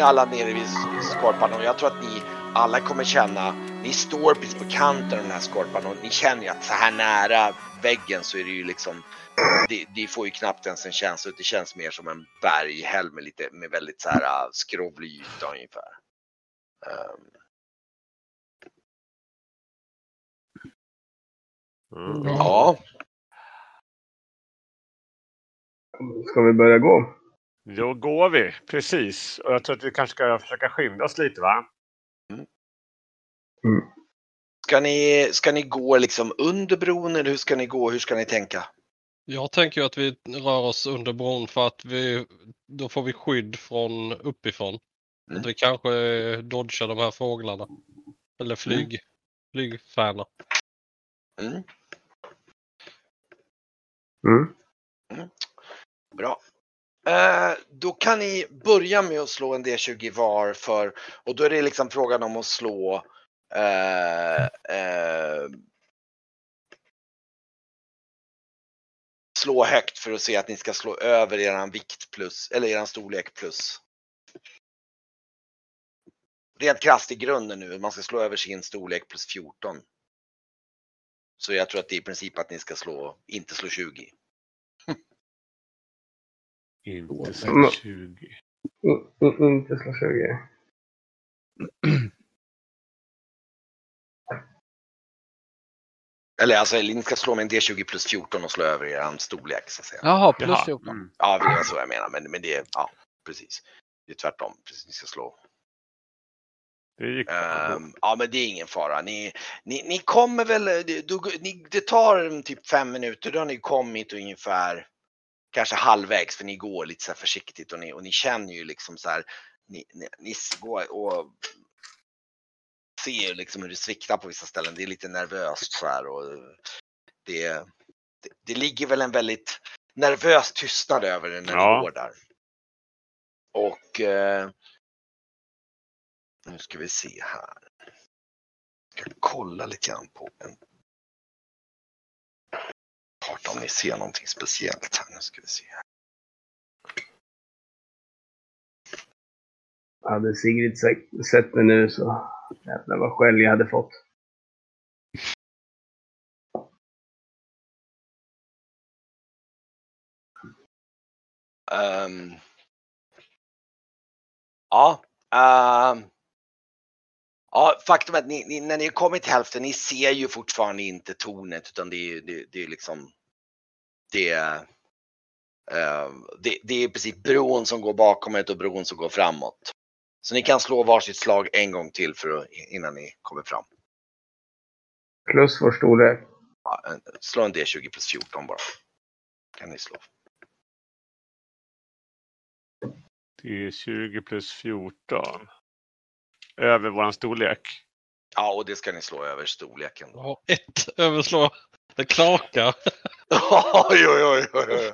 ni alla nere vid skorpan och jag tror att ni alla kommer känna, ni står precis på kanten av den här skorpan och ni känner ju att så här nära väggen så är det ju liksom, det, det får ju knappt ens en känsla, det känns mer som en berghäll med lite, med väldigt så här äh, skrovlig yta ungefär. Um, Mm. ja, Ska vi börja gå? Då går vi, precis. Och jag tror att vi kanske ska försöka skynda oss lite va? ska ni, ska ni gå liksom under bron eller hur ska ni gå, hur ska ni tänka? Jag tänker ju att vi rör oss under bron för att vi, då får vi skydd från uppifrån. Mm. Att vi kanske dodgar de här fåglarna. Eller flyg, flygfärna. Mm. Mm. Bra. Eh, då kan ni börja med att slå en D20 var för, och då är det liksom frågan om att slå eh, eh, slå högt för att se att ni ska slå över eran vikt plus, eller eran storlek plus. Rent krasst i grunden nu, man ska slå över sin storlek plus 14. Så jag tror att det är i princip att ni ska slå, inte slå 20. Inte Mm. så 20. In, in, inte slå 20. Eller alltså, ni ska slå med en D20 plus 14 och slå över er storlek så att säga. Jaha, plus Jaha. 14. Mm. Ja, det var så jag menar, men, men det är, ja, precis. Det är tvärtom, precis, ni ska slå. Det gick bra. Ehm, ja, men det är ingen fara. Ni, ni, ni kommer väl, det, du, ni, det tar typ fem minuter, då har ni kommit ungefär kanske halvvägs, för ni går lite så försiktigt och ni, och ni känner ju liksom så här, ni, ni, ni går och ser ju liksom hur det sviktar på vissa ställen. Det är lite nervöst så här och det, det, det ligger väl en väldigt nervös tystnad över det när Ja. ni går där. Och eh, nu ska vi se här. Jag ska kolla lite grann på en karta om ni ser någonting speciellt här. Nu ska vi se. Hade Sigrid sett- sett mig nu så jävlar vad skäll jag hade fått. Ehm, ja, ehm, ja, faktum är att ni, ni, när ni kommit till hälften, ni ser ju fortfarande inte tornet utan det är, det, det är liksom det, är, ehm, det, det är i princip bron som går bakom er och bron som går framåt. Så ni kan slå varsitt slag en gång till för att, innan ni kommer fram. Plus vår storlek. Ja, en- slå en D20 plus 14 bara. Kan ni slå. Det är 20 plus 14. Över våran storlek. Ja, och det ska ni slå över storleken. Då. Ja, ett överslå. Det knakar. oj, oj, oj, oj.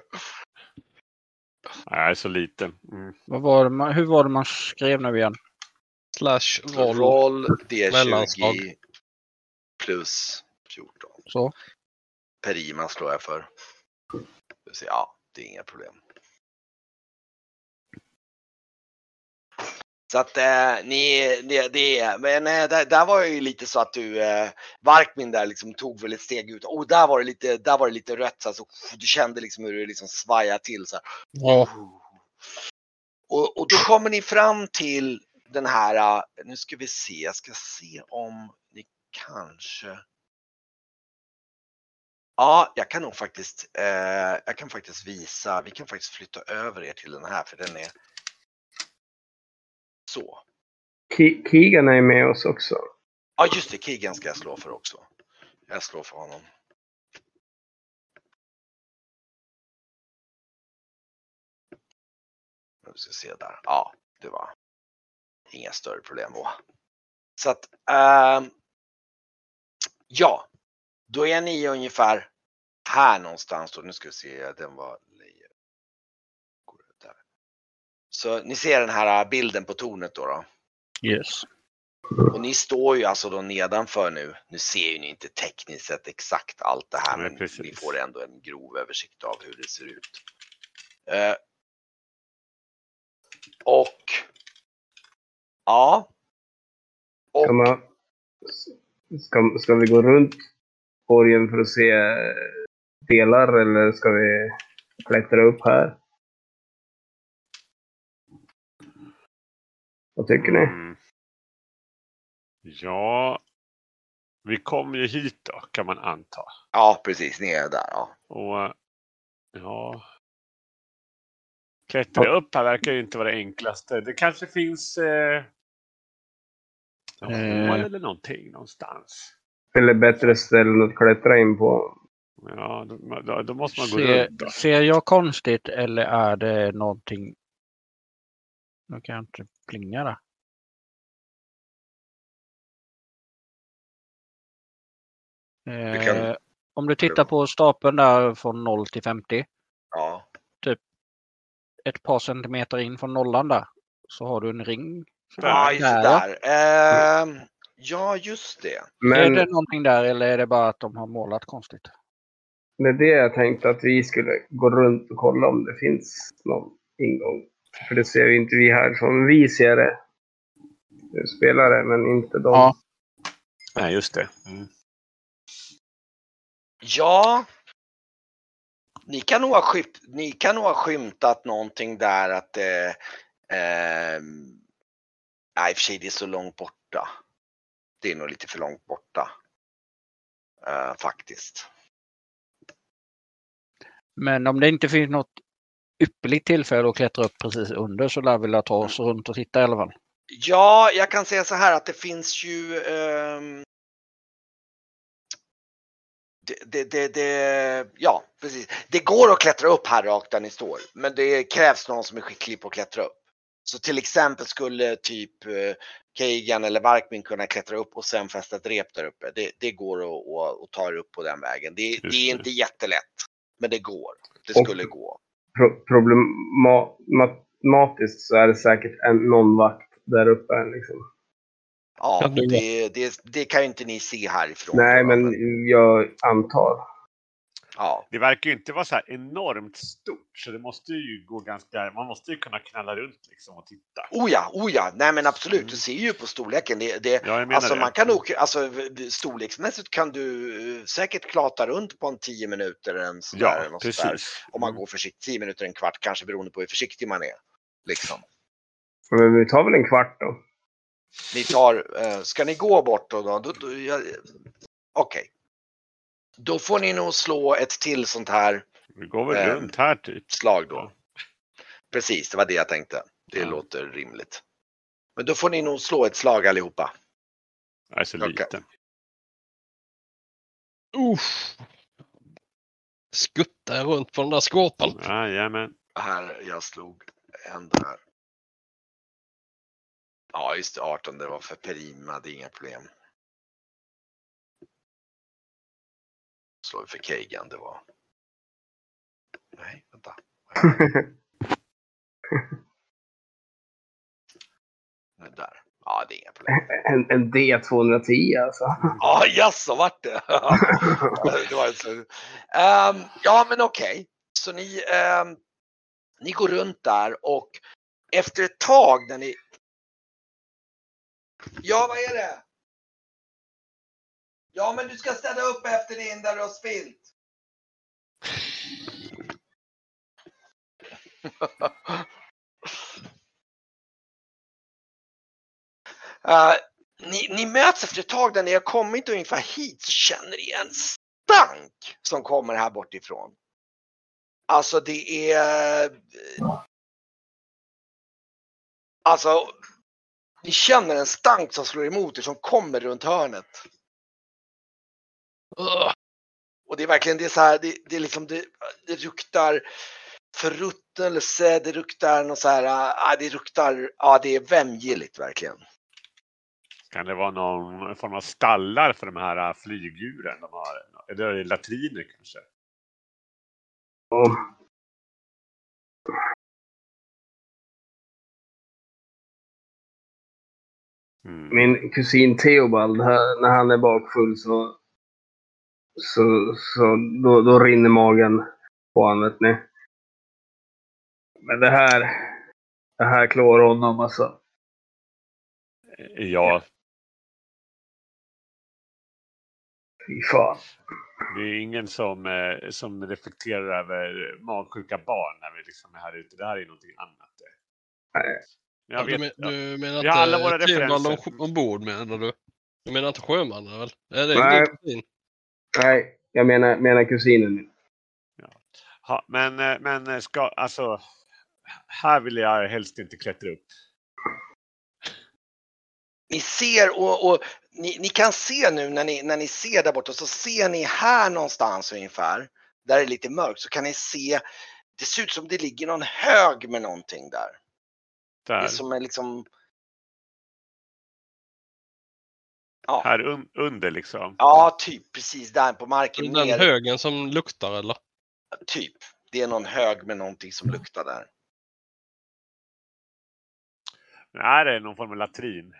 Nej, så lite. Mm. Vad var det man, hur var det man skrev nu igen? Slash roll. Roll Mellanslag. D20 plus 14. Så. Perima slår jag för. Ja, det är inga problem. Så att eh, ni, det, det är, men eh, där, där var ju lite så att du, eh, Varkmin där liksom tog väl ett steg ut och där var det lite, där var det lite rött så, här, så du kände liksom hur det liksom svajade till så här. Ja. Och, och då kommer ni fram till den här, äh, nu ska vi se, jag ska se om ni kanske Ja, jag kan nog faktiskt, eh, jag kan faktiskt visa, vi kan faktiskt flytta över er till den här för den är så. Keegan är med oss också. Ja just det, Keegan ska jag slå för också. Jag slår för honom. Nu ska se där. Ja, det var inga större problem då. Så att, ehm, ja, då är ni ungefär här någonstans då. Nu ska vi se, den var. Så ni ser den här bilden på tornet då. då. Yes. Och ni står ju alltså då nedanför nu. Nu ser ju ni inte tekniskt sett exakt allt det här Nej, men precis. ni får ändå en grov översikt av hur det ser ut. Eh, Och ja. Och Ska, man, ska, ska vi gå runt borgen för att se delar eller ska vi klättra upp här? Vad tycker ni? Mm. Ja, vi kommer ju hit då kan man anta. ja, precis, ni är där. Ja. Och ja. Klättra upp här verkar ju inte vara det enklaste. Det kanske finns eh, något Eh. eller någonting någonstans. Eller bättre ställen att klättra in på? Ja, då, då, måste man gå Ser, runt. Då. ser jag konstigt eller är det någonting... Nu kan jag inte plinga där. Du kan- Eh, om du tittar på stapeln där från 0 till 50. ja. Ett par centimeter in från nollan där. Så har du en ring. Ja, just det Där, där. Ehm, ja, just det. Är Men det någonting där eller är det bara att de har målat konstigt? det är det jag tänkte att vi skulle gå runt och kolla om det finns någon ingång. För det ser ju inte vi härifrån. Vi ser det. Spelare, men inte de. Ja. Nej, just det. Mm. Ja. Ni kan nog ha, skymt, ni kan nog ha skymtat någonting där att det... Eh, nej, i och för sig det är så långt borta. Det är nog lite för långt borta. Eh, faktiskt. Men om det inte finns något ypperligt tillfälle att klättra upp precis under så lär vi ta oss runt och titta i alla fall. Ja, jag kan säga så här att det finns ju ehm, det, det, det, det, ja, precis. Det går att klättra upp här rakt där ni står, men det krävs någon som är skicklig på att klättra upp. Så till exempel skulle typ eh, Kagan eller Varkmin kunna klättra upp och sen fästa ett rep där uppe. Det, det går att, att, att ta er upp på den vägen. Det, det är inte jättelätt, men det går. Det Och- skulle gå. Pro problematiskt så är det säkert en, någon vakt där uppe. Liksom. Ja, det, det, det kan ju inte ni se härifrån. Nej, men jag antar. Ja. Det verkar ju inte vara så här enormt stort, så det måste ju gå ganska... Man måste ju kunna knalla runt liksom och titta. Oh ja, oh ja, nej men absolut, Mm. du ser ju på storleken. Det, det, Ja, jag menar alltså det. man kan nog, alltså storleksmässigt kan du eh, säkert klata runt på en 10 minuter en sån där, Ja, precis. Om man Mm. går försiktigt, 10 minuter, en kvart kanske beroende på hur försiktig man är. Liksom. Men vi tar väl en kvart då. Ni tar, eh, ska ni gå bort då? då, då, då Okej. Då får ni nog slå ett till sånt här Vi går väl Ehm, runt här typ. slag då. Precis, det var det jag tänkte. Det Ja. låter rimligt. Men då får ni nog slå ett slag allihopa. Jag är så Okej. liten. Uff. Skuttar jag runt på den där skåpan. Jajamän. Här, jag slog en där. Ja, just det, 18, det var för Perima, det är inga problem. Slår vi för Kagan, det var... Nej, vänta. Nej, Där. Ja, det är inga problem. En, en D210 alltså. Ja, jaså, vart det? det var så. Ehm, ja, men okej. Så ni, ehm, ni går runt där och efter ett tag när ni... Ja, vad är det? Ja, men du ska städa upp efter din där du har spilt. uh, eh, ni, ni möts efter ett tag där ni har kommit ungefär hit så känner ni en stank som kommer här bortifrån. Alltså det är... Alltså, ni känner en stank som slår emot er som kommer runt hörnet. Och det är verkligen det är så här, det, det är liksom det, det luktar förruttnelse, det luktar något så här, ah, det luktar, ja det är vämjeligt verkligen. Kan det vara någon form av stallar för de här äh, flygdjuren de har? Eller är det latriner kanske? Och Mm. min kusin Theobald, när han är bakfull så, så, så då, då rinner magen på honom, vet ni. Men det här, det här klår honom alltså. Ja, Fy fan. det är ingen som, eh, som reflekterar över magsjuka barn när vi liksom är här ute. Det här är någonting annat. Nej. Jag du, vet, men, ja. du menar Vi har alla våra Trevald referenser. om- ombord menar du? Du menar inte sjömannen väl? Är det Nej. Nej, jag menar, menar kusinen. Ha, men, eh, men eh, ska, alltså, här vill jag helst inte klättra upp. Ni ser och, och ni, ni kan se nu när ni, när ni ser där borta så ser ni här någonstans ungefär, där det är lite mörkt, så kan ni se, det ser ut som det ligger någon hög med någonting där. Det Där. är som är liksom, ja, Här un, under liksom. ja typ precis där på marken. Den ner- högen som luktar eller? Typ. Det är någon hög med någonting som luktar där. Det är någon form av latrin.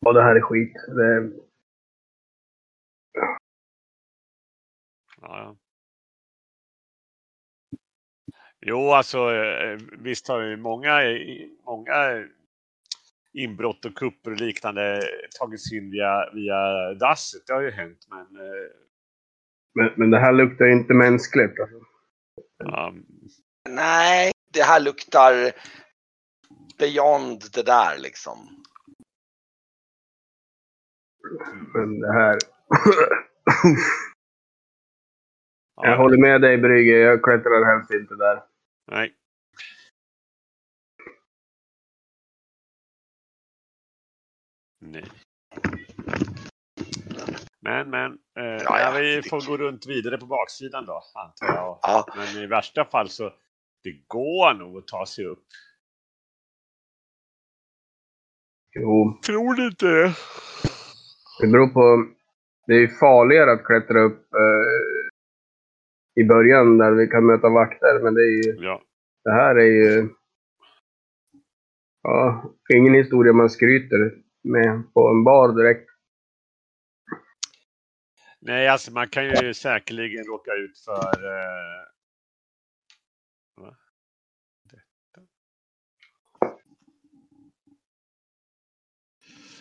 Ja, det här är skit. Det, Ja, ja. Jo, alltså eh, visst har ju många, många inbrott och kupper och liknande tagits in via, via dasset. Det har ju hänt, men eh, men, men det här luktar ju inte mänskligt. Alltså. ja, Nej, det här luktar beyond det där liksom. Men det här... ja, jag håller med dig Brygge, jag klättrar helst inte där. Nej. Nej. Men, men. Eh, Ja, ja, vi det- får gå runt vidare på baksidan då, antar jag. Ja, Men i värsta fall så det går nog att ta sig upp. Jo, Tror du inte det? det beror på... Det är farligare att klättra upp eh, i början där vi kan möta vakter, men det är ju... Ja. Det här är ju... Ja, ingen historia man skryter med på en bar direkt. Nej, alltså man kan ju säkerligen råka ut för... Eh... Va? Detta.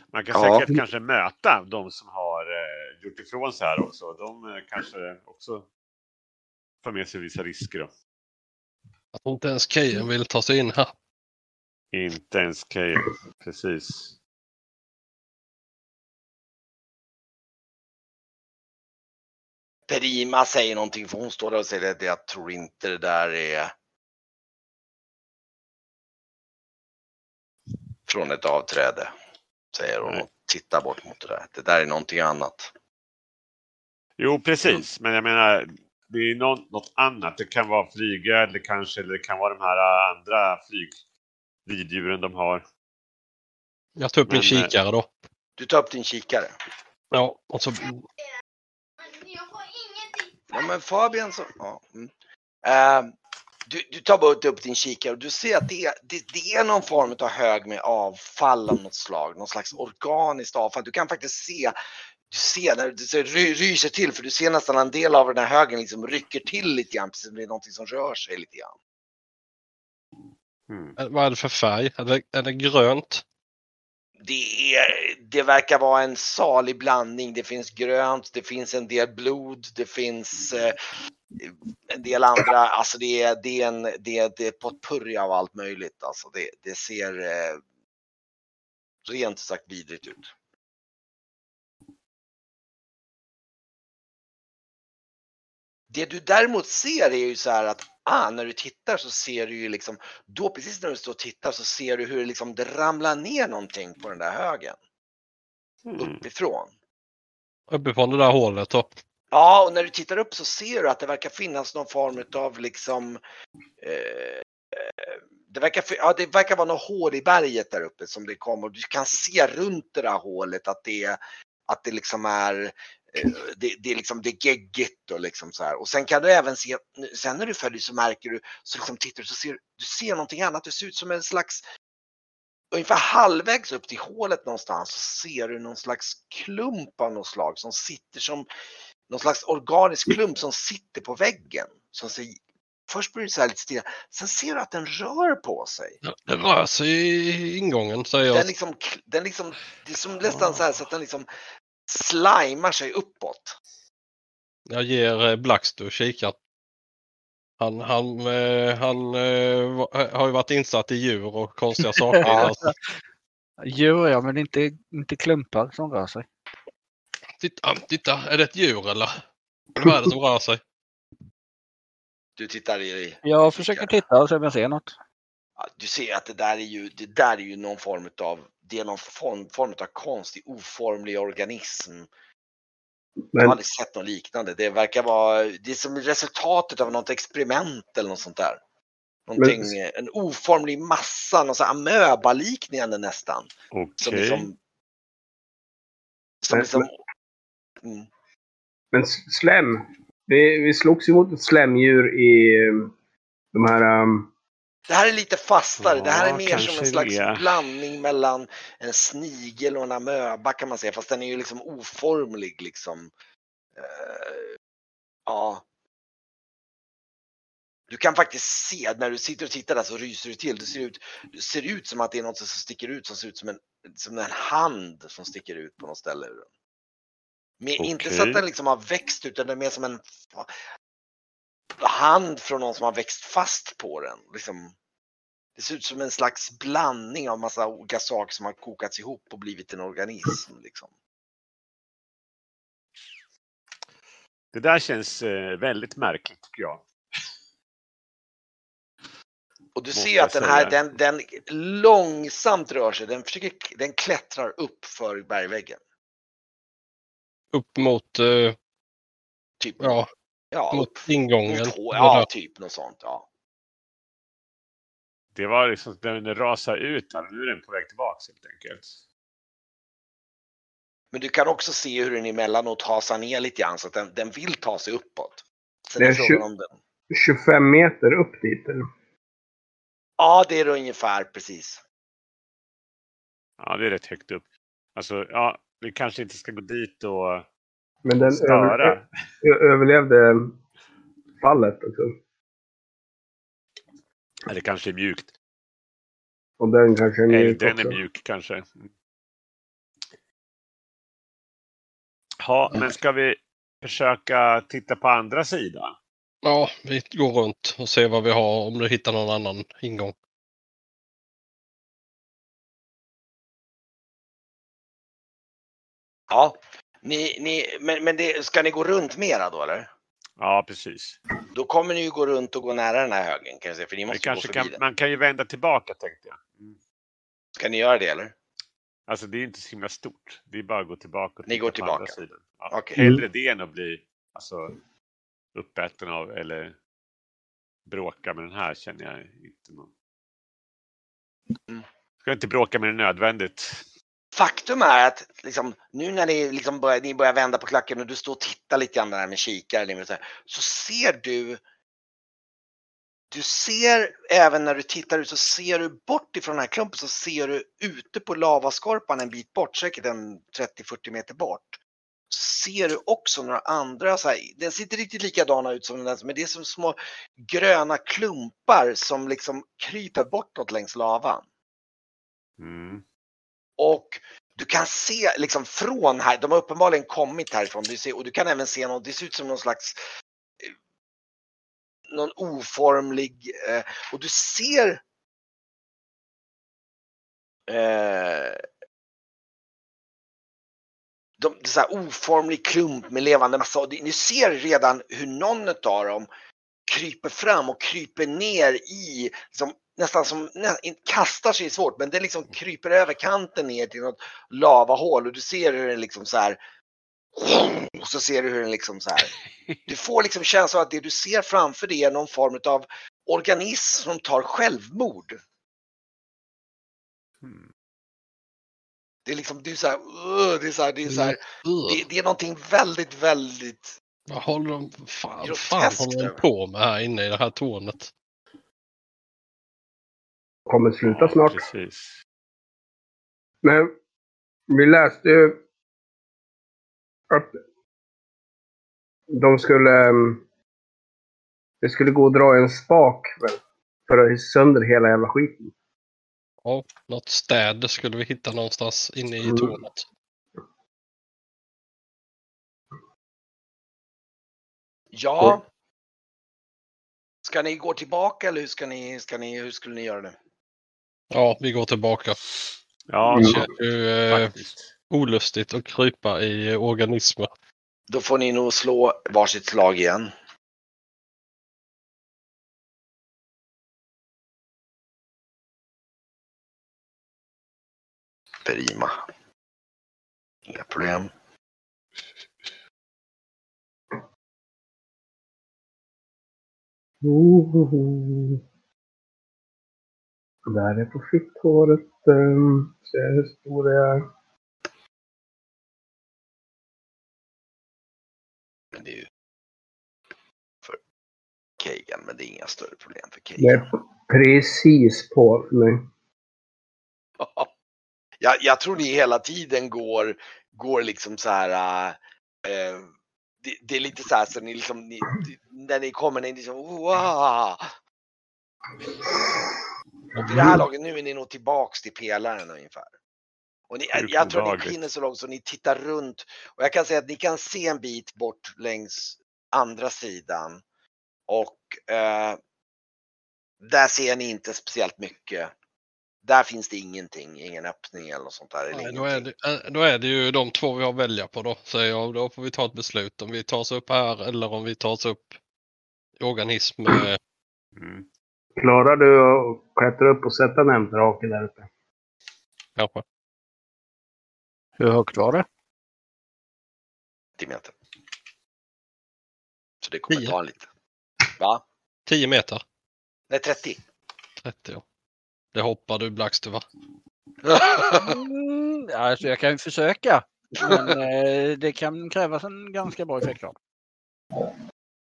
Man kan Ja. säkert kanske möta de som har eh, gjort ifrån sig här också. De eh, kanske också får med sig vissa risker. Då. Tror inte ens Kejen vill ta sig in här. Inte ens Kane, precis. Perima säger någonting för hon står där och säger att jag tror inte det där är från ett avträde. Säger hon och tittar bort mot det där. Det där är någonting annat. Jo, precis. Men jag menar, det är något, något annat. Det kan vara flygödlor kanske, eller det kan vara de här andra flygriddjuren de har. Jag tar upp min Men, eh, kikare då. Du tar upp din kikare. Ja, och så... Ja men Fabian så, ja. Mm. Eh, du, du tar bara upp din kikare och du ser att det, är- det, det är någon form av hög med avfall av något slag. Någon slags organiskt avfall. Du kan faktiskt se du ser när det ry, ryser till för du ser nästan en del av den här högen liksom rycker till lite grann. Precis som det är någonting som rör sig lite grann. Mm. Vad är det för färg? Är det, är det grönt? Det, är, det verkar vara en salig blandning. Det finns grönt, det finns en del blod, det finns eh, en del andra. Alltså det är, det är, en, det är, det är potpurri av allt möjligt. Alltså det, det ser eh, rent sagt vidrigt ut. Det du däremot ser är ju så här att ah, när du tittar så ser du ju liksom, då precis när du står och tittar så ser du hur det liksom det ramlar ner någonting på den där högen Mm. uppifrån. Uppifrån det där hålet då. Ja, och när du tittar upp så ser du att det verkar finnas någon form av liksom eh, det verkar, ja, det verkar vara något hål i berget där uppe som det kommer. Du kan se runt det där hålet att det, att det liksom är det, det är liksom det är geggigt och liksom så här. Och sen kan du även se, sen när du följer så märker du, så liksom tittar du så ser du ser någonting annat. Det ser ut som en slags ungefär halvvägs upp till hålet någonstans så ser du någon slags klump av något slag som sitter som någon slags organisk klump som sitter på väggen. Som ser först blir det så här lite stilla. Sen ser du att den rör på sig. Ja, Det rör sig i ingången säger jag. Den liksom, den liksom, det är som nästan så här så att den liksom slimar sig uppåt. Jag ger eh, Blackster kikart. Han, han, eh, han eh, har ju varit insatt i djur och konstiga saker. Alltså, Djur ja, men inte, inte klumpar som rör sig. titta, titta, är det ett djur eller? Vad är det som rör sig? Du tittar i, Jag försöker titta och se om jag ser något. ja, du ser att det där är ju, det där är ju någon form av, det är någon form, form av konstig oformlig organism. Jag har Men, aldrig sett något liknande. Det verkar vara, det är som resultatet av något experiment eller något sånt där. Någonting, en oformlig massa, någon sån amöbaliknande nästan. Okej. Som liksom, som Men- liksom mm. men slem. Vi, vi slogs ju mot ett slemdjur i eh, de här... Um, Det här är lite fastare. det här är Ja, mer som en slags det. blandning mellan en snigel och en amöba kan man säga. Fast den är ju liksom oformlig liksom. Eh, ja. Du kan faktiskt se när du sitter och tittar där så ryser du till. Det ser ut, det ser ut som att det är något som sticker ut som ser ut som en, som en hand som sticker ut på något ställe. Men Inte så att den liksom har växt utan det är mer som en hand från någon som har växt fast på den. Liksom, det ser ut som en slags blandning av massa olika saker som har kokats ihop och blivit en organism. Liksom. Det där känns eh, väldigt märkligt tycker jag. Och du ser att den här, den, den långsamt rör sig. Den, försöker, den klättrar upp för bergväggen. Upp mot, eh, Typ, ja, ja, upp mot ingången. mot ja, typ något sånt. Ja. Det var liksom den rasar ut där. Nu är den på väg tillbaks helt enkelt. Men du kan också se hur den emellanåt hasar ner lite grann så att den, den vill ta sig uppåt. Sen Det är är frågan tjugo- om den. 25 meter upp dit. Eller? Ja, det är det ungefär precis. Ja, det är rätt högt upp. Alltså, ja, vi kanske inte ska gå dit och Men den störa. över, ö- överlevde fallet också. Eller kanske är mjukt. Och den kanske är Eller mjuk den också. är mjuk kanske. Ja, men ska vi försöka titta på andra sidan? Ja, vi går runt och ser vad vi har om du hittar någon annan ingång. Ja, ni, ni, men, men det, ska ni gå runt mera då eller? Ja, precis. Då kommer ni ju gå runt och gå nära den här högen kan jag säga, för ni måste kanske gå förbi kan, den. man kan ju vända tillbaka tänkte jag. Mm. Ska ni göra det eller? Alltså det är inte så himla stort. Det är bara att gå tillbaka och Ni går tillbaka. Ja. Okej. Hellre det än att bli alltså, uppäten av eller bråka med den här känner jag inte någon. Mm. Ska inte bråka med det nödvändigt. Faktum är att liksom, nu när ni, liksom börjar, ni börjar vända på klacken och du står och tittar lite grann där med kikare så, så ser du du ser även när du tittar ut så ser du bort ifrån den här klumpen så ser du ute på lavaskorpan en bit bort, säkert en 30-40 meter bort. Så ser du också några andra, så här, den ser inte riktigt likadana ut som den där, men det är som små gröna klumpar som liksom kryper bortåt längs lavan. Mm. Och du kan se liksom från här, de har uppenbarligen kommit härifrån. Du ser, och du kan även se något, det ser ut som någon slags eh, någon oformlig eh, och du ser eh, de, det är så här oformlig klump med levande massa. Och Ni ser redan hur någon av dem kryper fram och kryper ner i, liksom, nästan som, nä, kastar sig svårt, men det liksom kryper över kanten ner till något lavahål och du ser hur den liksom så här och så ser du hur den liksom så här. Du får liksom känslan av att det du ser framför dig är någon form av organism som tar självmord. Mm. Det är liksom, det är så här, det är så här, det är så här, det, det är någonting väldigt, väldigt vad håller de fan, groteskt fan håller de på med här inne i det här tornet? Kommer sluta Ja, snart. Precis. Men vi läste ju att de skulle... Det skulle gå att dra en spak för att ha sönder hela jävla skiten. Ja, något städ skulle vi hitta någonstans inne i Mm. tornet. Ja. Ska ni gå tillbaka eller hur ska ni, ska ni, hur skulle ni göra det? Ja, vi går tillbaka. Ja. Det känns ju eh, olustigt att krypa i organismer. Då får ni nog slå varsitt slag igen. Prima. Inga problem. Ohoho. Där är på fitthåret. Um, ser hur stor det är. Men det är ju för Kegan, men det är inga större problem för Det Kegan. är precis på mig. jag, jag tror ni hela tiden går, går liksom så här. äh, det, det är lite så här så ni liksom, ni, när ni kommer, ni liksom wow. Och vid det här laget, nu är ni nog tillbaks till pelaren ungefär. Och ni, jag tror att ni hinner så långt så ni tittar runt. Och jag kan säga att ni kan se en bit bort längs andra sidan. Och eh, där ser ni inte speciellt mycket. Där finns det ingenting, ingen öppning eller något sånt där. Eller Nej, då, är det, eh, då är det ju de två vi har att välja på då, säger jag. Då får vi ta ett beslut om vi tar oss upp här eller om vi tar oss upp i organism. eh, Mm. Klarar du att klättra upp och sätta nämndrake där uppe? kanske. Hur högt var det? 10 meter. Så det kommer Tio. ta en lite. Va? 10 meter. Nej, 30. 30 ja. Det hoppar du Blackster va? Mm, alltså jag kan ju försöka. Men eh, det kan krävas en ganska bra effektgrad.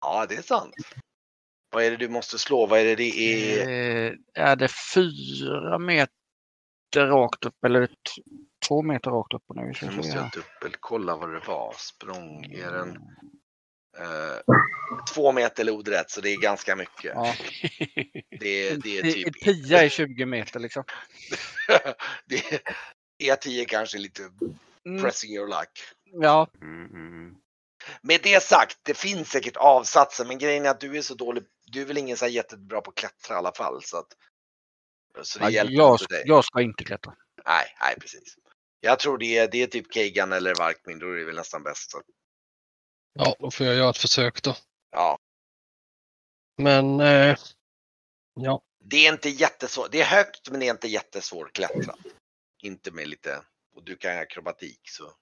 ja, det är sant. Vad är det du måste slå? Vad är det det är? Eh, är det fyra meter rakt upp eller två meter rakt upp? Så Nu måste jag- jag dubbelkolla vad det var. Språng är den eh, två meter lodrätt så det är ganska mycket. Ja. Det, är- det är typ tia är 20 meter liksom. det är E10 kanske lite Mm, pressing your luck. ja, Mm, mm. Med det sagt, det finns säkert avsatser men grejen är att du är så dålig. Du är väl ingen så här jättebra på att klättra i alla fall så att. Så det ja hjälper jag, inte dig. jag ska inte klättra. Nej, nej precis. Jag tror det är, det är typ Kagan eller Varkmin, då är det väl nästan bäst. Så. Ja, då får jag göra ett försök då. Ja, Men eh, ja, det är inte jättesvårt. Det är högt men det är inte jättesvårt klättrat. Inte med lite, och du kan akrobatik så.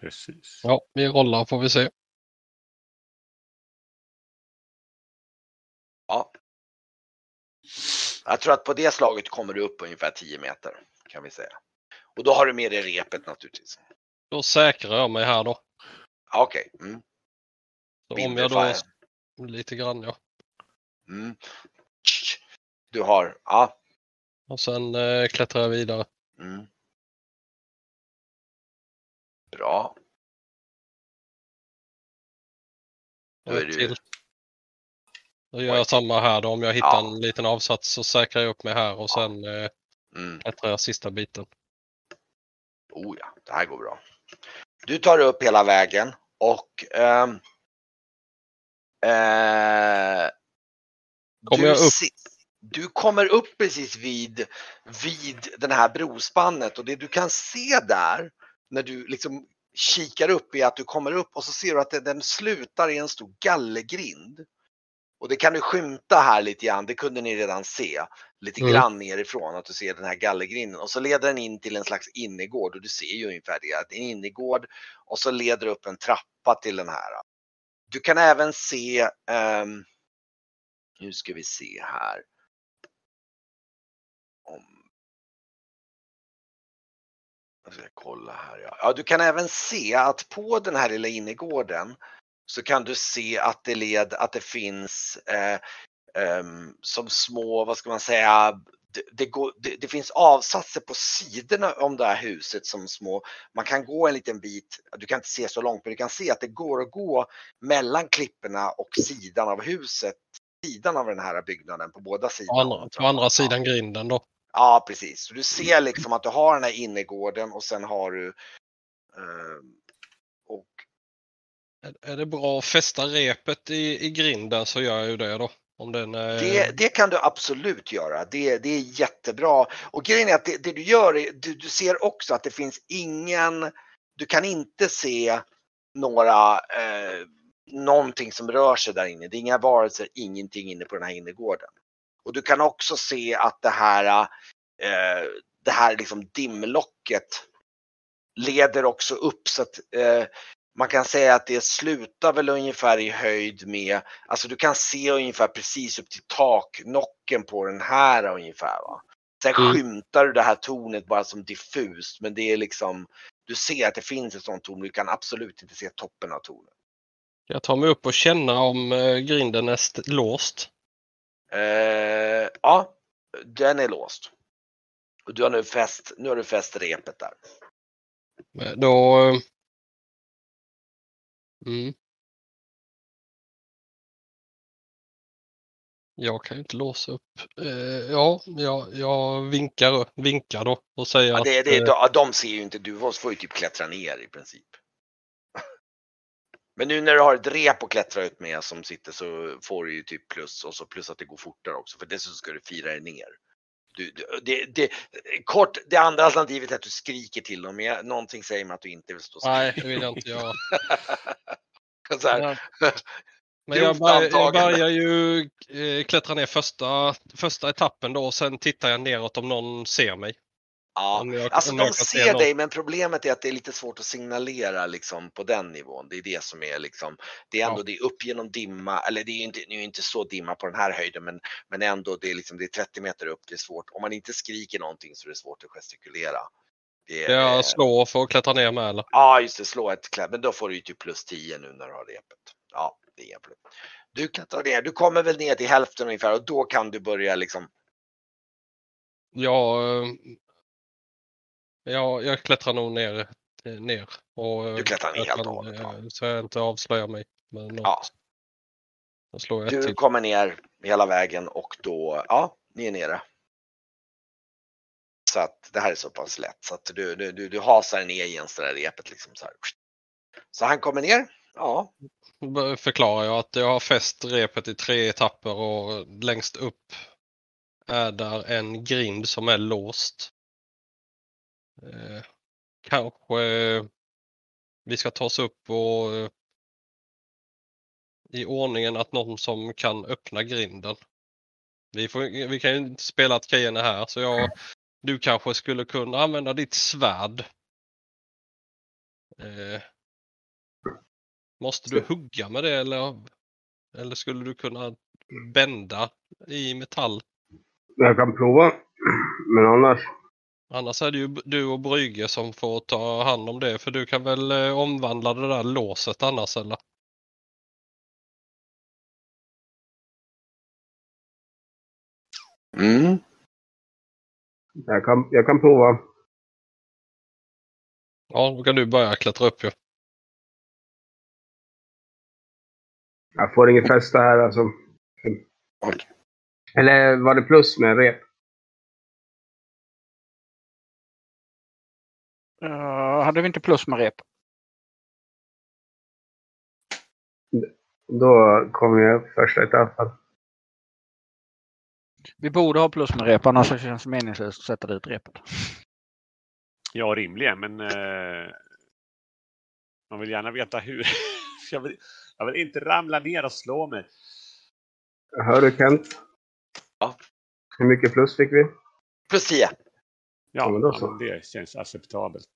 Precis. ja, vi rollar får vi se. Ja. Jag tror att på det slaget kommer du upp ungefär 10 meter kan vi säga. Och då har du med dig repet naturligtvis. Då säkrar jag mig här då. Okej. Mm. Så om jag då lite grann ja. Mm. Du har, ja. Och sen eh, klättrar jag vidare. Mm. Bra. Då är du- till. Då gör jag samma här då. Om jag hittar Ja. en liten avsats så säkrar jag upp mig här och sen eh, Mm. klättrar jag sista biten. Oh ja, det här går bra. Du tar upp hela vägen och ehm, eh, Kommer du jag upp? Du kommer upp precis vid, vid den här brospannet och det du kan se där när du liksom kikar upp är att du kommer upp och så ser du att det- den slutar i en stor gallergrind. Och det kan du skymta här lite grann, det kunde ni redan se lite Mm. grann nerifrån att du ser den här gallergrinden och så leder den in till en slags innergård och du ser ju ungefär det, att det är en innergård och så leder upp en trappa till den här. Du kan även se, um, nu ska vi se här. Om... Jag ska kolla här. Ja. ja, du kan även se att på den här lilla innergården så kan du se att det led, att det finns eh, um, som små, vad ska man säga, det, det, går, det, det finns avsatser på sidorna om det här huset som små, man kan gå en liten bit, du kan inte se så långt men du kan se att det går att gå mellan klipporna och sidan av huset sidan av den här byggnaden på båda På sidorna. andra, på andra sidan grinden då. Ja, precis. Så du ser liksom att du har den här innergården och sen har du eh, och Är- Är det bra att fästa repet i, i grinden så gör jag ju det då. Om den är... Det, det kan du absolut göra. Det, det är jättebra. Och grejen är att det, det du gör, är, du, du ser också att det finns ingen, du kan inte se några, eh, någonting som rör sig där inne. Det är inga varelser, ingenting inne på den här innergården. Och du kan också se att det här, eh, det här liksom dimlocket leder också upp så att eh, man kan säga att det slutar väl ungefär i höjd med, alltså du kan se ungefär precis upp till taknocken på den här ungefär. Va? Sen Mm. skymtar du det här tornet bara som diffust men det är liksom, du ser att det finns ett sånt torn, du kan absolut inte se toppen av tornet. Jag tar mig upp och känna om eh, grinden är st- låst. Eh, ja, den är låst. Och du har nu fäst, nu har du fäst repet där. Eh, Då... Mm. Jag kan inte låsa upp. Eh, ja, jag, jag vinkar, vinkar då och säger Ja, det, att... det, eh, de, de ser ju inte, du får ju typ klättra ner i princip. Men nu när du har ett rep att klättra ut med som sitter så får du ju typ plus och så plus att det går fortare också för dessutom ska du fira dig ner. Du, det, det, kort, det andra alternativet är att du skriker till dem, men någonting säger mig att du inte vill stå och Nej, det vill jag inte göra. så här, Ja. Men jag, bör, jag börjar ju eh, klättra ner första, första etappen då och sen tittar jag neråt om någon ser mig. Ja. Jag, Alltså de ser dig men problemet är att det är lite svårt att signalera liksom på den nivån. Det är det som är liksom, det är ändå Ja. det är upp genom dimma, eller det är ju inte, nu är inte så dimma på den här höjden men, men ändå det är liksom, det är 30 meter upp, det är svårt. Om man inte skriker någonting så är det svårt att gestikulera. Det är, eh, slå för att klättra ner med eller? Ja just det, slå ett klätt, men då får du ju typ plus 10 nu när du har repet. Ja, det är problem. Du klättrar ner, du kommer väl ner till hälften ungefär och då kan du börja liksom, Jag, eh, jag, jag klättrar nog ner. eh, ner och, eh, Du klättrar ner helt och hållet, eh, Så jag inte avslöjar mig. Något. Ja. Du till. kommer ner hela vägen och då, ja, ni är nere. Så att det här är så pass lätt så att du, du, du, du hasar ner igen det där repet liksom så här. Så han kommer ner, ja, förklarar jag att jag har fäst repet i tre etapper och längst upp är där en grind som är låst. Eh, kanske eh, vi ska ta oss upp och eh, i ordningen att någon som kan öppna grinden. Vi, får, vi kan ju inte spela att grejen är här så jag, du kanske skulle kunna använda ditt svärd. Eh, måste du hugga med det eller, eller skulle du kunna bända i metall? Jag kan prova. Men annars. Annars är det ju du och Brygge som får ta hand om det för du kan väl eh, omvandla det där låset annars eller? mm. Jag kan, jag kan prova. Ja, då kan du börja klättra upp ju. Jag får inget fäste här alltså. Eller var det plus med rep? Uh, hade vi inte plus med rep? Då kommer jag första etappen. Vi borde ha plus med rep, annars känns det meningslöst att sätta dit repet. Ja, rimligen, men eh, man vill gärna veta hur. jag, vill, jag vill inte ramla ner och slå mig. Hör du Kent? Ja. Hur mycket plus fick vi? plus 10. Ja, Ja, men då så. ja, det känns acceptabelt.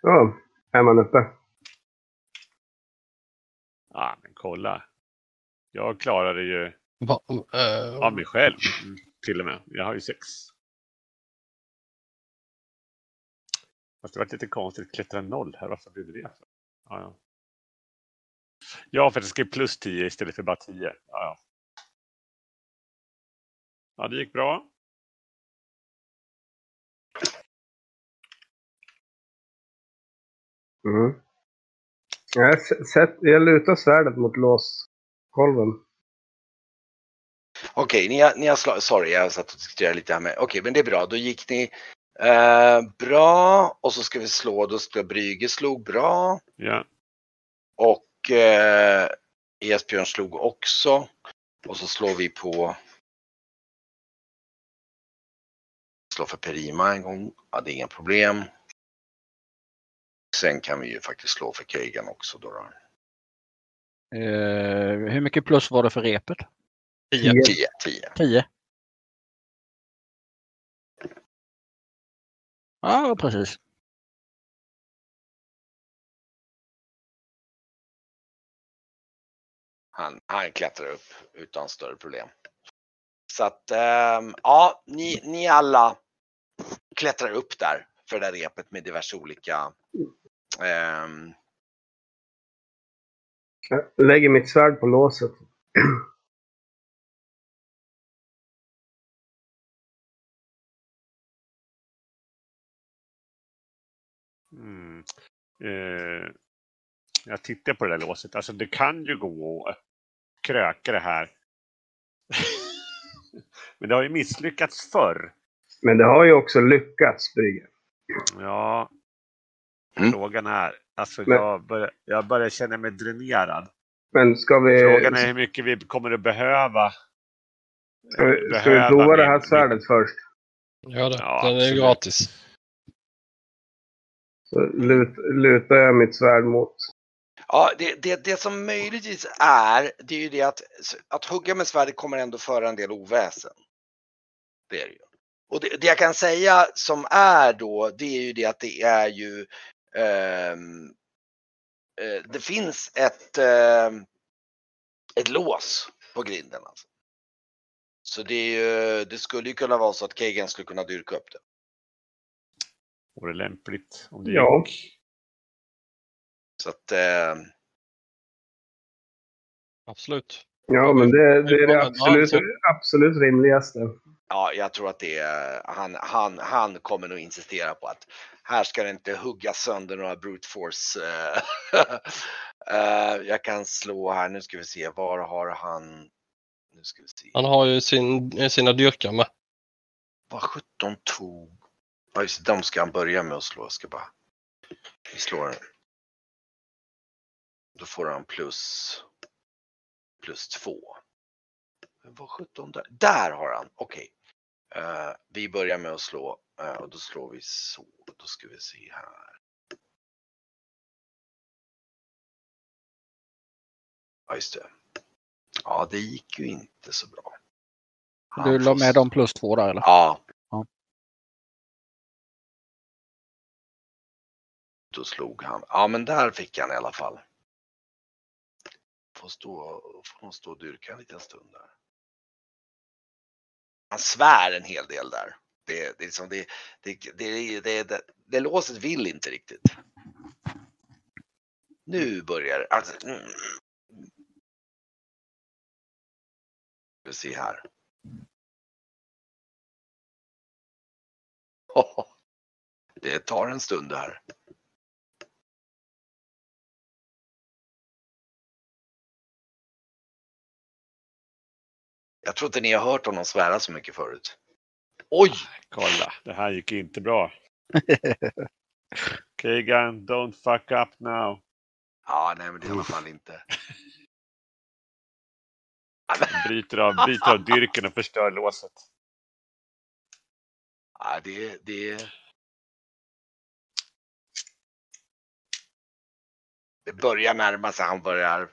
Så, är man uppe. Ja, men kolla. Jag klarade ju Va, eh, av mig själv mm, till och med. Jag har ju sex. Fast det var lite konstigt klättra noll här. Varför blev det det? för? Ja, ja. ja, för att det ska bli plus 10 istället för bara 10. Ja, ja. Ja det gick bra. Mm. Jag, sätt, jag lutar svärdet mot låskolven. Okej, ni har, ni har slagit, sorry jag satt och diskuterade lite här med, okej men det är bra, då gick ni eh, bra och så ska vi slå, då ska Brygge slog bra Ja. och eh, Esbjörn slog också och så slår vi på slå för Perima en gång, ja det är inga problem. Sen kan vi ju faktiskt slå för Keigan också då. då. Eh, hur mycket plus var det för repet? 10. 10, 10. 10. Ja, precis. Han, han klättrar upp utan större problem. Så att ehm, ja, ni, ni alla klättrar upp där för det där repet med diverse olika ehm, Jag lägger mitt svärd på låset. Mm. Eh, jag tittar på det där låset. Alltså det kan ju gå att kröka det här. Men det har ju misslyckats förr. Men det har ju också lyckats, Brygge. Ja. Mm. Frågan är, alltså Men- jag, börjar, jag börjar känna mig dränerad. Men ska vi, Frågan är hur mycket vi kommer att behöva. ska vi, ska vi behöva prova det min- här svärdet först? Ja, det. Ja, den är ju gratis. Så lut, lutar jag mitt svärd mot. Ja, det, det, det som möjligtvis är, det är ju det att, att hugga med svärdet kommer ändå föra en del oväsen. Det är det ju. Och det, det jag kan säga som är då, det är ju det att det är ju ehm, eh, det finns ett, ehm, ett lås på grinden. Alltså. Så det, är ju, det skulle ju kunna vara så att Kagan skulle kunna dyrka upp det. Vore det lämpligt om det Ja. gick. Så att, ehm, Absolut. Ja, men det, det är det absolut, absolut rimligaste. Ja, jag tror att det är, han, han, han kommer nog insistera på att här ska det inte hugga sönder några brute force. eh, eh, jag kan slå här, nu ska vi se, var har han? Nu ska vi se. Han har ju sin, sina dyrkar med. Vad 17 tog? Ja, just de ska han börja med att slå. Jag ska bara, vi slår. Då får han plus, plus två. Men Vad 17 där? Där har han, okej. Eh, vi börjar med att slå eh, och då slår vi så. Då ska vi se här. Ja, just det. Ja, det gick ju inte så bra. Han Du la med dem plus två där eller? Ja. Ja. Då slog han. Ja, men där fick han i alla fall. Får stå, får nog stå och dyrka en liten stund där. Han svär en hel del där. Det, det, liksom, det, det, det, det, det, det låset vill inte riktigt. Nu börjar det. Alltså, mm. Vi se här. Det tar en stund det här. Jag tror inte ni har hört honom svära så mycket förut. Oj! Kolla, det här gick inte bra. Kagan, don't fuck up now. Ja, nej men det är i alla fall inte. Bryter av, bryter av dyrken och förstör låset. Ja, det, det... Det börjar närma sig, han börjar...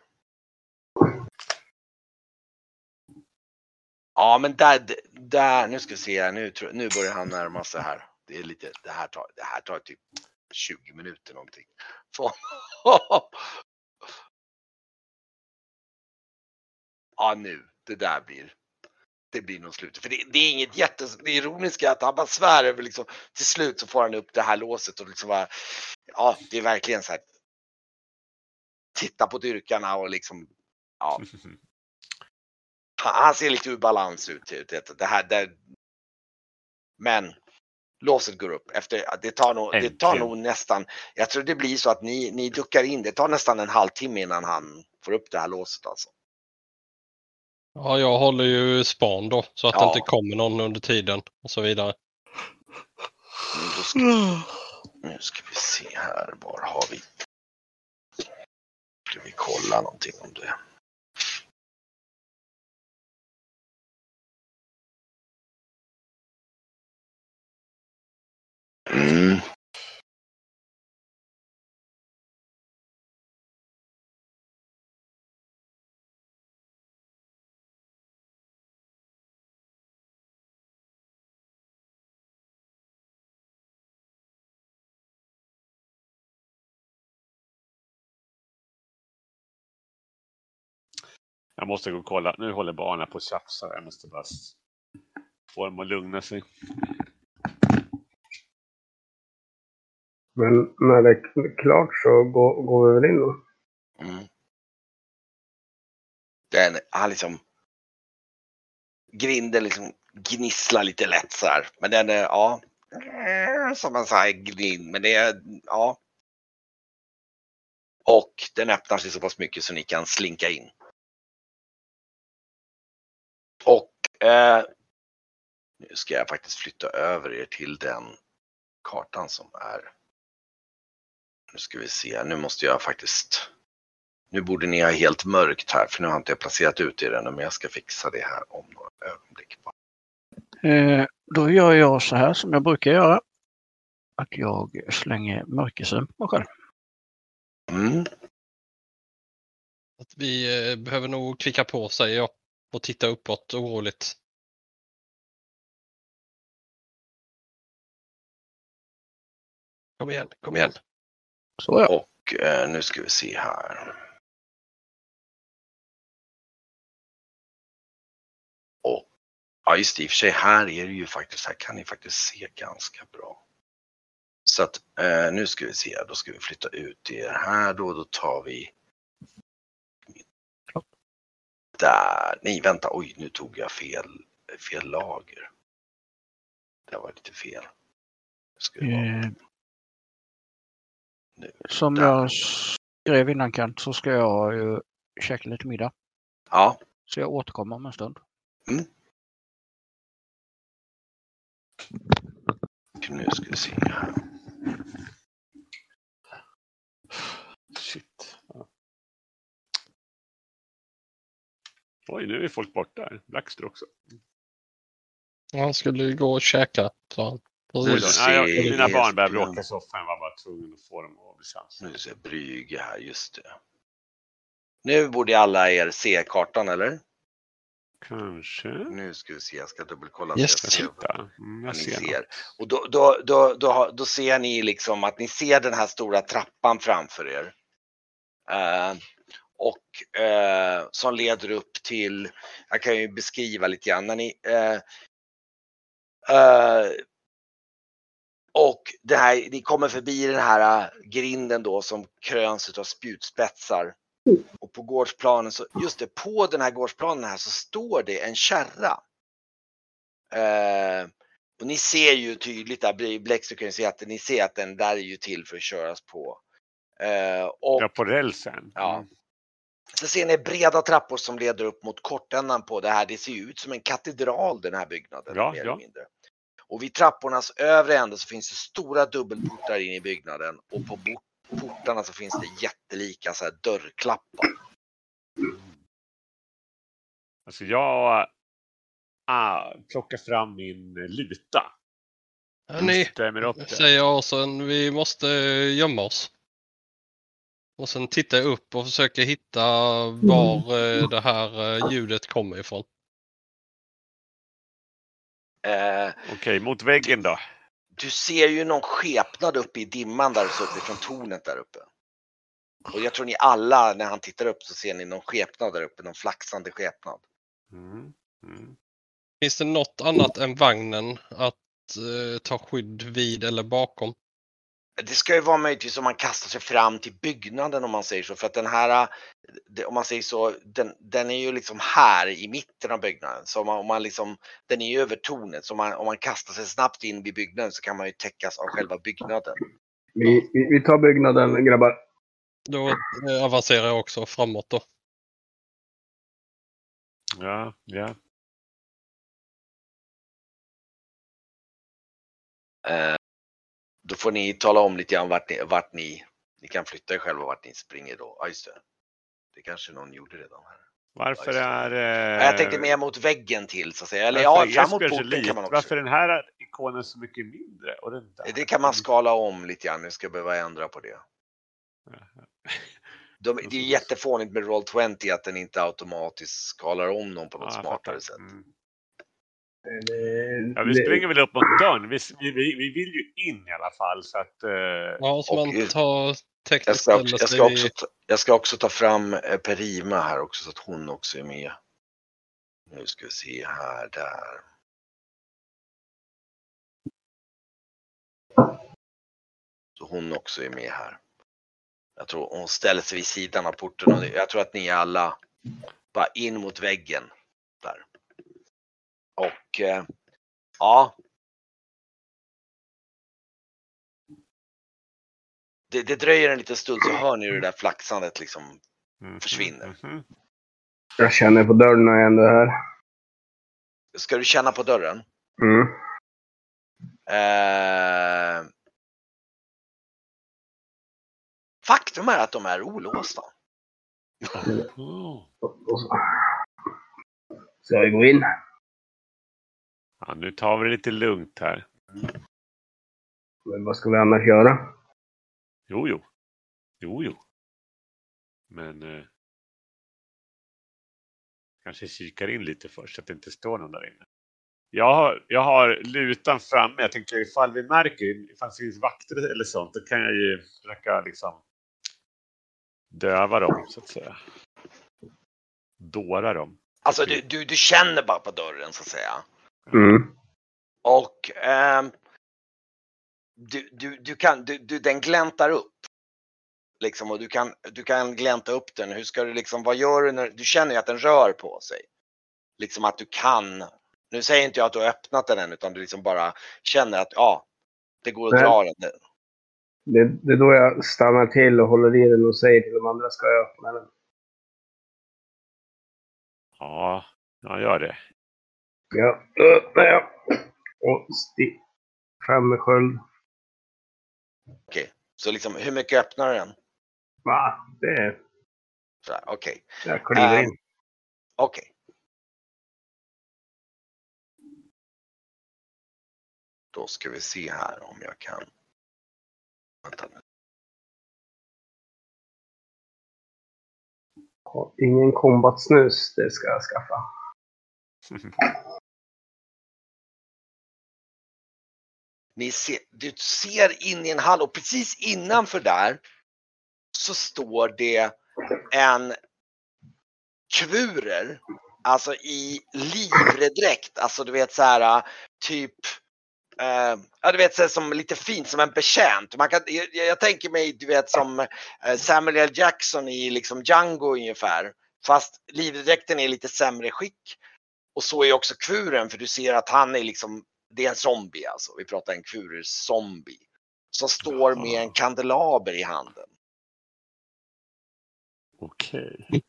Ja, men där, där, nu ska vi se här, nu, nu börjar han närma sig här. Det är lite, det här tar, det här tar typ 20 minuter någonting. Så. Ja, nu, det där blir, det blir nog slutet. För det, det är inget jätte, det ironiska är att han bara svär över liksom, till slut så får han upp det här låset och liksom bara, ja, det är verkligen så här. Titta på dyrkarna och liksom, ja, han, ser lite ur balans ut. ut, ut. Det här, det, men låset går upp. Efter, det, tar nog, det tar nog nästan, jag tror det blir så att ni, ni duckar in, det tar nästan en halvtimme innan han får upp det här låset alltså. Ja, jag håller ju span då så att Ja. det inte kommer någon under tiden och så vidare. Nu, då ska, nu ska vi se här, var har vi? Ska vi kolla någonting om det? Mm. Jag måste gå och kolla. Nu håller barnen på att tjafsa. Jag måste bara få dem att lugna sig. Men när det är klart så går, går vi väl in då. Mm. Den, han liksom grinden liksom gnisslar lite lätt så här. Men den är, ja, eh, som en sån här grind. Men det är, ja. Och den öppnar sig så pass mycket så ni kan slinka in. Och eh, nu ska jag faktiskt flytta över er till den kartan som är. Nu ska vi se, nu måste jag faktiskt nu borde ni ha helt mörkt här för nu har inte jag placerat ut er ännu men jag ska fixa det här om några ögonblick. Eh, då gör jag så här som jag brukar göra. Att jag slänger mörkersyn på mig själv. Mm. Att vi eh, behöver nog klicka på säger jag och titta uppåt oroligt. Kom igen, kom igen. Så ja. Och eh, nu ska vi se här. Och ja just det, i och för sig här är det ju faktiskt, här kan ni faktiskt se ganska bra. Så att eh, nu ska vi se, då ska vi flytta ut er här då, då tar vi där, nej vänta, oj nu tog jag fel, fel lager. Det var lite fel. Ska vi vara Eh. Som där. jag skrev innan Kent så ska jag ju käka lite middag. Ja, Så jag återkommer om en stund. nu ska vi se här. Shit. Ja. Oj, nu är folk borta. här. Blackster också. Han skulle ju gå och käka, sa han. Mina barn började bråka i soffan. Jag var bara tvungen att få dem att bli sams. Nu ser Brygge här, just det. Nu borde alla er se kartan eller? Kanske. Nu ska vi se, jag ska dubbelkolla. Yes. jag Titta. Mm, jag vad ni ser. ser. Och då, då, då, då, då ser ni liksom att ni ser den här stora trappan framför er. Eh, och eh, som leder upp till, jag kan ju beskriva lite grann, när ni eh, eh, och det här, ni kommer förbi den här eh, grinden då som kröns av spjutspetsar. Och på gårdsplanen, så, just det, på den här gårdsplanen här så står det en kärra. Eh, och ni ser ju tydligt där, Blexter kan ju se att ni ser att den där är ju till för att köras på. Eh, och Ja, på rälsen. Ja. Mm. så ser ni breda trappor som leder upp mot kortändan på det här. Det ser ju ut som en katedral den här byggnaden. Ja, mer ja. eller mindre. Och vid trappornas övre ände så finns det stora dubbelportar in i byggnaden och på portarna så finns det jättelika så här dörrklappar. Alltså jag ah, plockar fram min luta. Hörni, säger jag och sen vi måste gömma oss. Och sen tittar jag upp och försöker hitta var eh, det här eh, ljudet kommer ifrån. Eh, Okej, mot väggen då. du ser ju någon skepnad uppe i dimman där så uppifrån tornet där uppe. Och jag tror ni alla när han tittar upp så ser ni någon skepnad där uppe, någon flaxande skepnad. Mm. Mm. Finns det något annat än vagnen att eh, ta skydd vid eller bakom? Det ska ju vara möjligtvis om man kastar sig fram till byggnaden om man säger så. För att den här, det- om man säger så, den, den är ju liksom här i mitten av byggnaden. Så om man, om man liksom, den är ju över tornet. Så om man, om man kastar sig snabbt in vid byggnaden så kan man ju täckas av själva byggnaden. Vi, vi, vi tar byggnaden grabbar. Då eh, avancerar jag också framåt då. Ja, ja. Eh, då får ni tala om lite grann vart ni, vart ni, ni kan flytta er själva vart ni springer då. Ja, just det. Det kanske någon gjorde redan här. Varför är... Ja, Jag tänkte mer mot väggen till så att säga. Eller varför ja, så porten kan man också. Varför är den här ikonen så mycket mindre? Och den där? Det kan man skala om lite grann. Nu ska jag behöva ändra på det. De, det är jättefånigt med Roll20 att den inte automatiskt skalar om dem på något jag smartare sätt. Mm. Det, Ja, vi springer väl upp mot dörren. Vi, vi, vi vi vill ju in i alla fall så att... eh, Ja, så Och- man tar Jag ska, också, jag, ska vid- också ta, jag ska också ta fram eh, Perima här också så att hon också är med. Nu ska vi se här, där. Så hon också är med här. Jag tror hon ställer sig vid sidan av porten och jag tror att ni alla bara in mot väggen. Där. Och eh, ja. Det, det dröjer en liten stund så hör ni hur det där flaxandet liksom mhm, försvinner. mhm. jag känner på dörren när jag ändå är här. Ska du känna på dörren? Mm. Eh, faktum är att de är olåsta. Oh. Ska vi gå in? Ja, nu tar vi det lite lugnt här. Men vad ska vi annars göra? Jo, jo. Jo, jo. Men... Eh, kanske kikar in lite först så att det inte står någon där inne. Jag har, jag har lutan framme. Jag tänker ifall vi märker ifall det finns vakter eller sånt. Då kan jag ju försöka liksom döva dem så att säga. Dåra dem. Alltså du, du, du känner bara på dörren så att säga. Mm. Och ehm, du, du, du kan, du, du, den gläntar upp. Liksom och du kan, du kan glänta upp den. Hur ska du liksom, vad gör du när, du känner ju att den rör på sig. Liksom att du kan. Nu säger inte jag att du har öppnat den än utan du liksom bara känner att ja, det går att Nej. dra den. Det, det är då jag stannar till och håller i den och säger till de andra ska jag öppna den. Ja, jag gör det. Ja, öppnar jag. Och sti- fram med sköld. Så liksom hur mycket öppnar den? Va? Det är... Okej, Jag kliver Ähm. in. okej. Då ska vi se här om jag kan. Vänta nu. Ingen kombatsnus, det ska jag skaffa. Ni ser, du ser in i en hall och precis innanför där så står det en kvurer, alltså i livredräkt, alltså du vet så här äh, typ eh, ja, du vet så här, som lite fint som en betjänt. Man kan, jag, jag tänker mig du vet som äh, Samuel L. Jackson i liksom Django ungefär. Fast livredräkten är i lite sämre skick. Och så är också kvuren för du ser att han är liksom det är en zombie alltså. Vi pratar en kvurer zombie. Som står med en kandelaber i handen. Okej.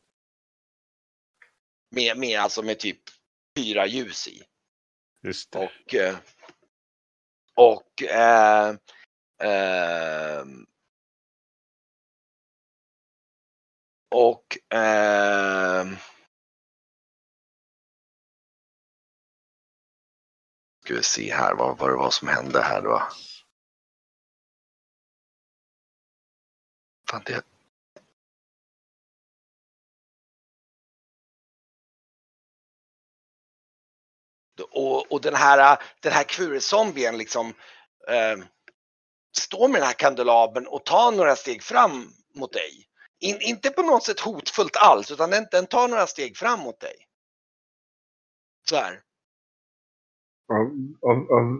Med, med, alltså med typ fyra ljus i. Just det. Och, eh, och eh, ehm, och ehm, ska vi se här vad, vad det var som hände här då. Fan, det, Och, och den här, den här kvurezombien liksom eh, står med den här kandelabern och tar några steg fram mot dig. In, inte på något sätt hotfullt alls, utan den, den tar några steg fram mot dig. Så här. Av, av, av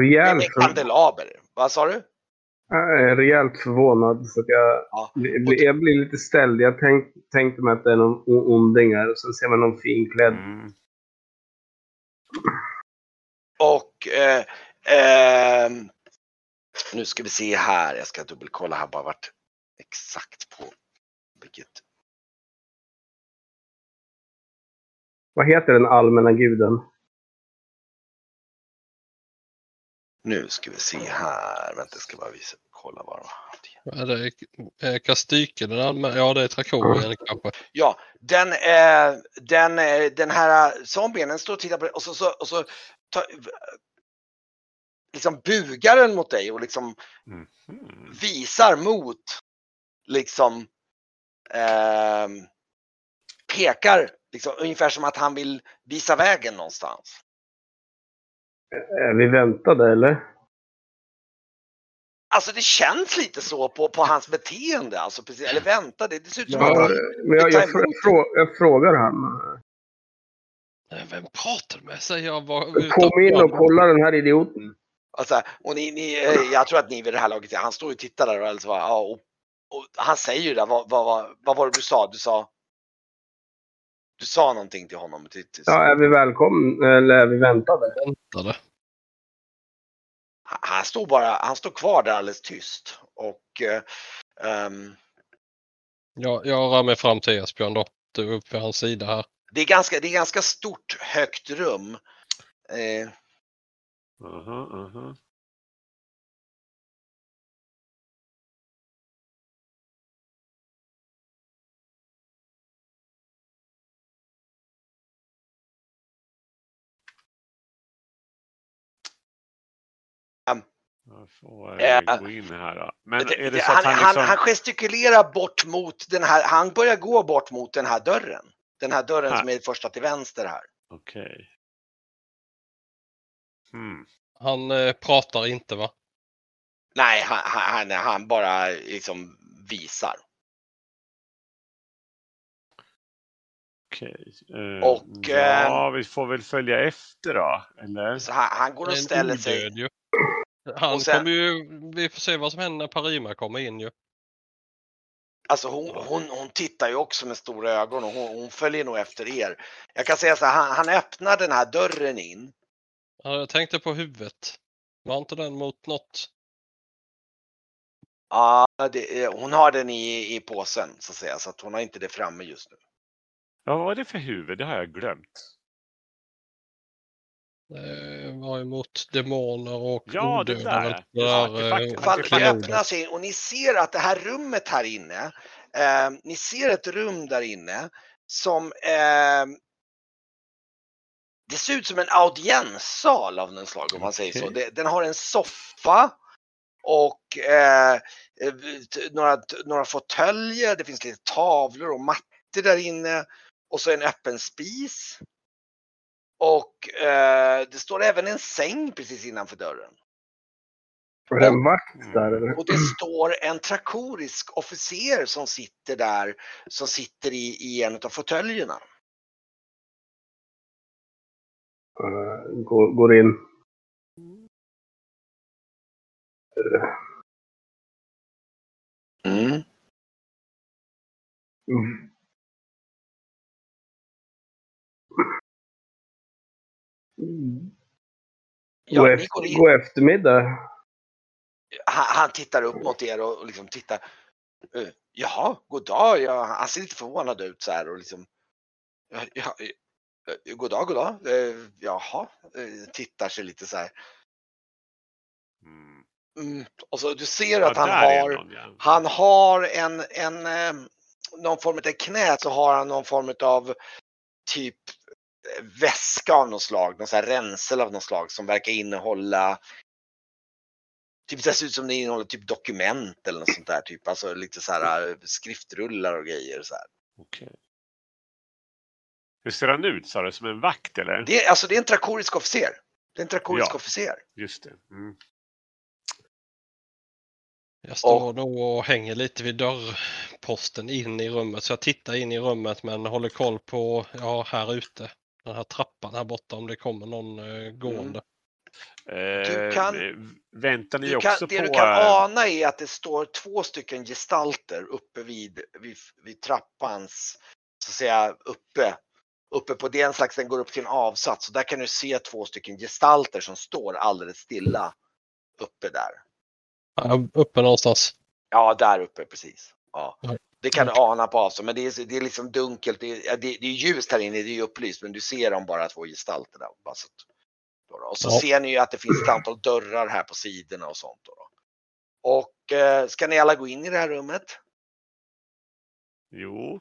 rejäl Med en kandelaber. Vad sa du? Jag är rejält förvånad. Så att jag, Ja. blir- jag blir lite ställd. Jag tänk, tänkte mig att det är någon onding här. Och så ser man någon finklädd. Mm. Och eh, ehm, nu ska vi se här. Jag ska dubbelkolla här bara vart exakt på vilket. Vad heter den allmänna guden? Nu ska vi se här. Vänta, jag ska bara visa. Kolla vad de det är eh, Kastyke, den allmän- ja det är Trakorien kanske. Ja, den, eh, den, eh, den här zombien, den står och tittar på dig och så, så, och så ta, liksom bugar den mot dig och liksom Mm. visar mot liksom ehm, pekar liksom, ungefär som att han vill visa vägen någonstans. Är vi väntade eller? Alltså det känns lite så på, på hans beteende. Alltså, precis, eller vänta, det, det ser ut som Ja, att han, men jag, jag, frå, frå, jag frågar han. Vem pratar du med? Säger jag bara. Kom in och kolla den här idioten. alltså, och ni, ni, eh, jag tror att ni vid det här laget, han står och tittar där och, alltså, ja, och, och han säger ju där, vad, vad, vad, vad var det du sa? Du sa du sa någonting till honom. Till, till, Ja, är vi välkomna eller är vi väntade? Väntade. han, han står bara, han står kvar där alldeles tyst. Och eh, ehm, Jag, jag rör mig fram till Esbjörn då. Du är uppe vid hans sida här. det, är ganska, det är ganska stort, högt rum. Eh, Aha, aha. Um, får Ja. eh, gå in här. Men det- är det så att han, liksom... han gestikulerar bort mot den här, han börjar gå bort mot den här dörren. Den här dörren Här. som är första till vänster här. Okej. Hmm. Han eh, pratar inte va? Nej, han, han, han, bara liksom visar. Okej. Eh, Och, ja, vi får väl följa efter då, eller? Så han, han går och En ställer sig. ju. Han sen- kommer ju, vi får se vad som händer när Parima kommer in ju. Alltså hon, hon, hon tittar ju också med stora ögon och hon, hon följer nog efter er. Jag kan säga så här, han, han öppnar den här dörren in. Ja, jag tänkte på huvudet. Var inte den mot något? Ja, det, är- hon har den i, i påsen så att säga, så att hon har inte det framme just nu. Ja, vad var det för huvud? Det har jag glömt. Det var emot demoner och Ja, det odöda. där. Det var där, artefakten. eh, öppnas in och ni ser att det här rummet här inne, eh, ni ser ett rum där inne som eh, det ser ut som en audienssal av något slag om man säger så. Okej. Det, den har en soffa och eh, eh, några, några fåtöljer, det finns lite tavlor och mattor där inne och så en öppen spis. Och eh, det står även en säng precis innanför dörren. Det en vakt där eller? Och det står en trakorisk officer som sitter där, som sitter i, i en av fåtöljerna. Eh, går, går in. Mm. Mm. Mm. Ja, god, efter, god eftermiddag. Han, han tittar upp mot er och, liksom tittar. Uh, jaha, god dag. Ja, han ser lite förvånad ut så här och liksom. Ja, ja, eh, god dag, god dag. Uh, jaha, uh, tittar sig lite så här. Mm. Mm. Och så du ser Ja, att han har någon, ja. Han har en, en eh, någon form av knä så har han någon form av typ väska av något slag, någon sån här ränsel av något slag som verkar innehålla Typ det ser ut som det innehåller typ dokument eller något sånt där typ, alltså lite så här eh, skriftrullar och grejer så här. Okej. Hur ser han ut? Sa du? Som en vakt eller? Det är, alltså det är en trakorisk officer. Det är en trakorisk Ja. officer. Just det. Mm. Jag står nog och hänger lite vid dörrposten in i rummet. Så jag tittar in i rummet men håller koll på, ja här ute. Den här trappan här borta om det kommer någon eh, gående. Eh, kan- eh, väntar ni Du också kan, det på... du kan eh, ana är att det står två stycken gestalter uppe vid, vid, vid trappans, så att säga uppe. Uppe på den slags, den går upp till en avsats. Och där kan du se två stycken gestalter som står alldeles stilla uppe där. Ja, Uppe någonstans. Ja, där uppe precis. Ja. Ja. Det kan du ana på avstånd, men det är, det är liksom dunkelt. Det är, det, det är ljust här inne, det är upplyst, men du ser dem bara två gestalter där. Bara så att, då då. och så Ja. ser ni ju att det finns ett antal dörrar här på sidorna och sånt. Då då. Och eh, ska ni alla gå in i det här rummet? Jo,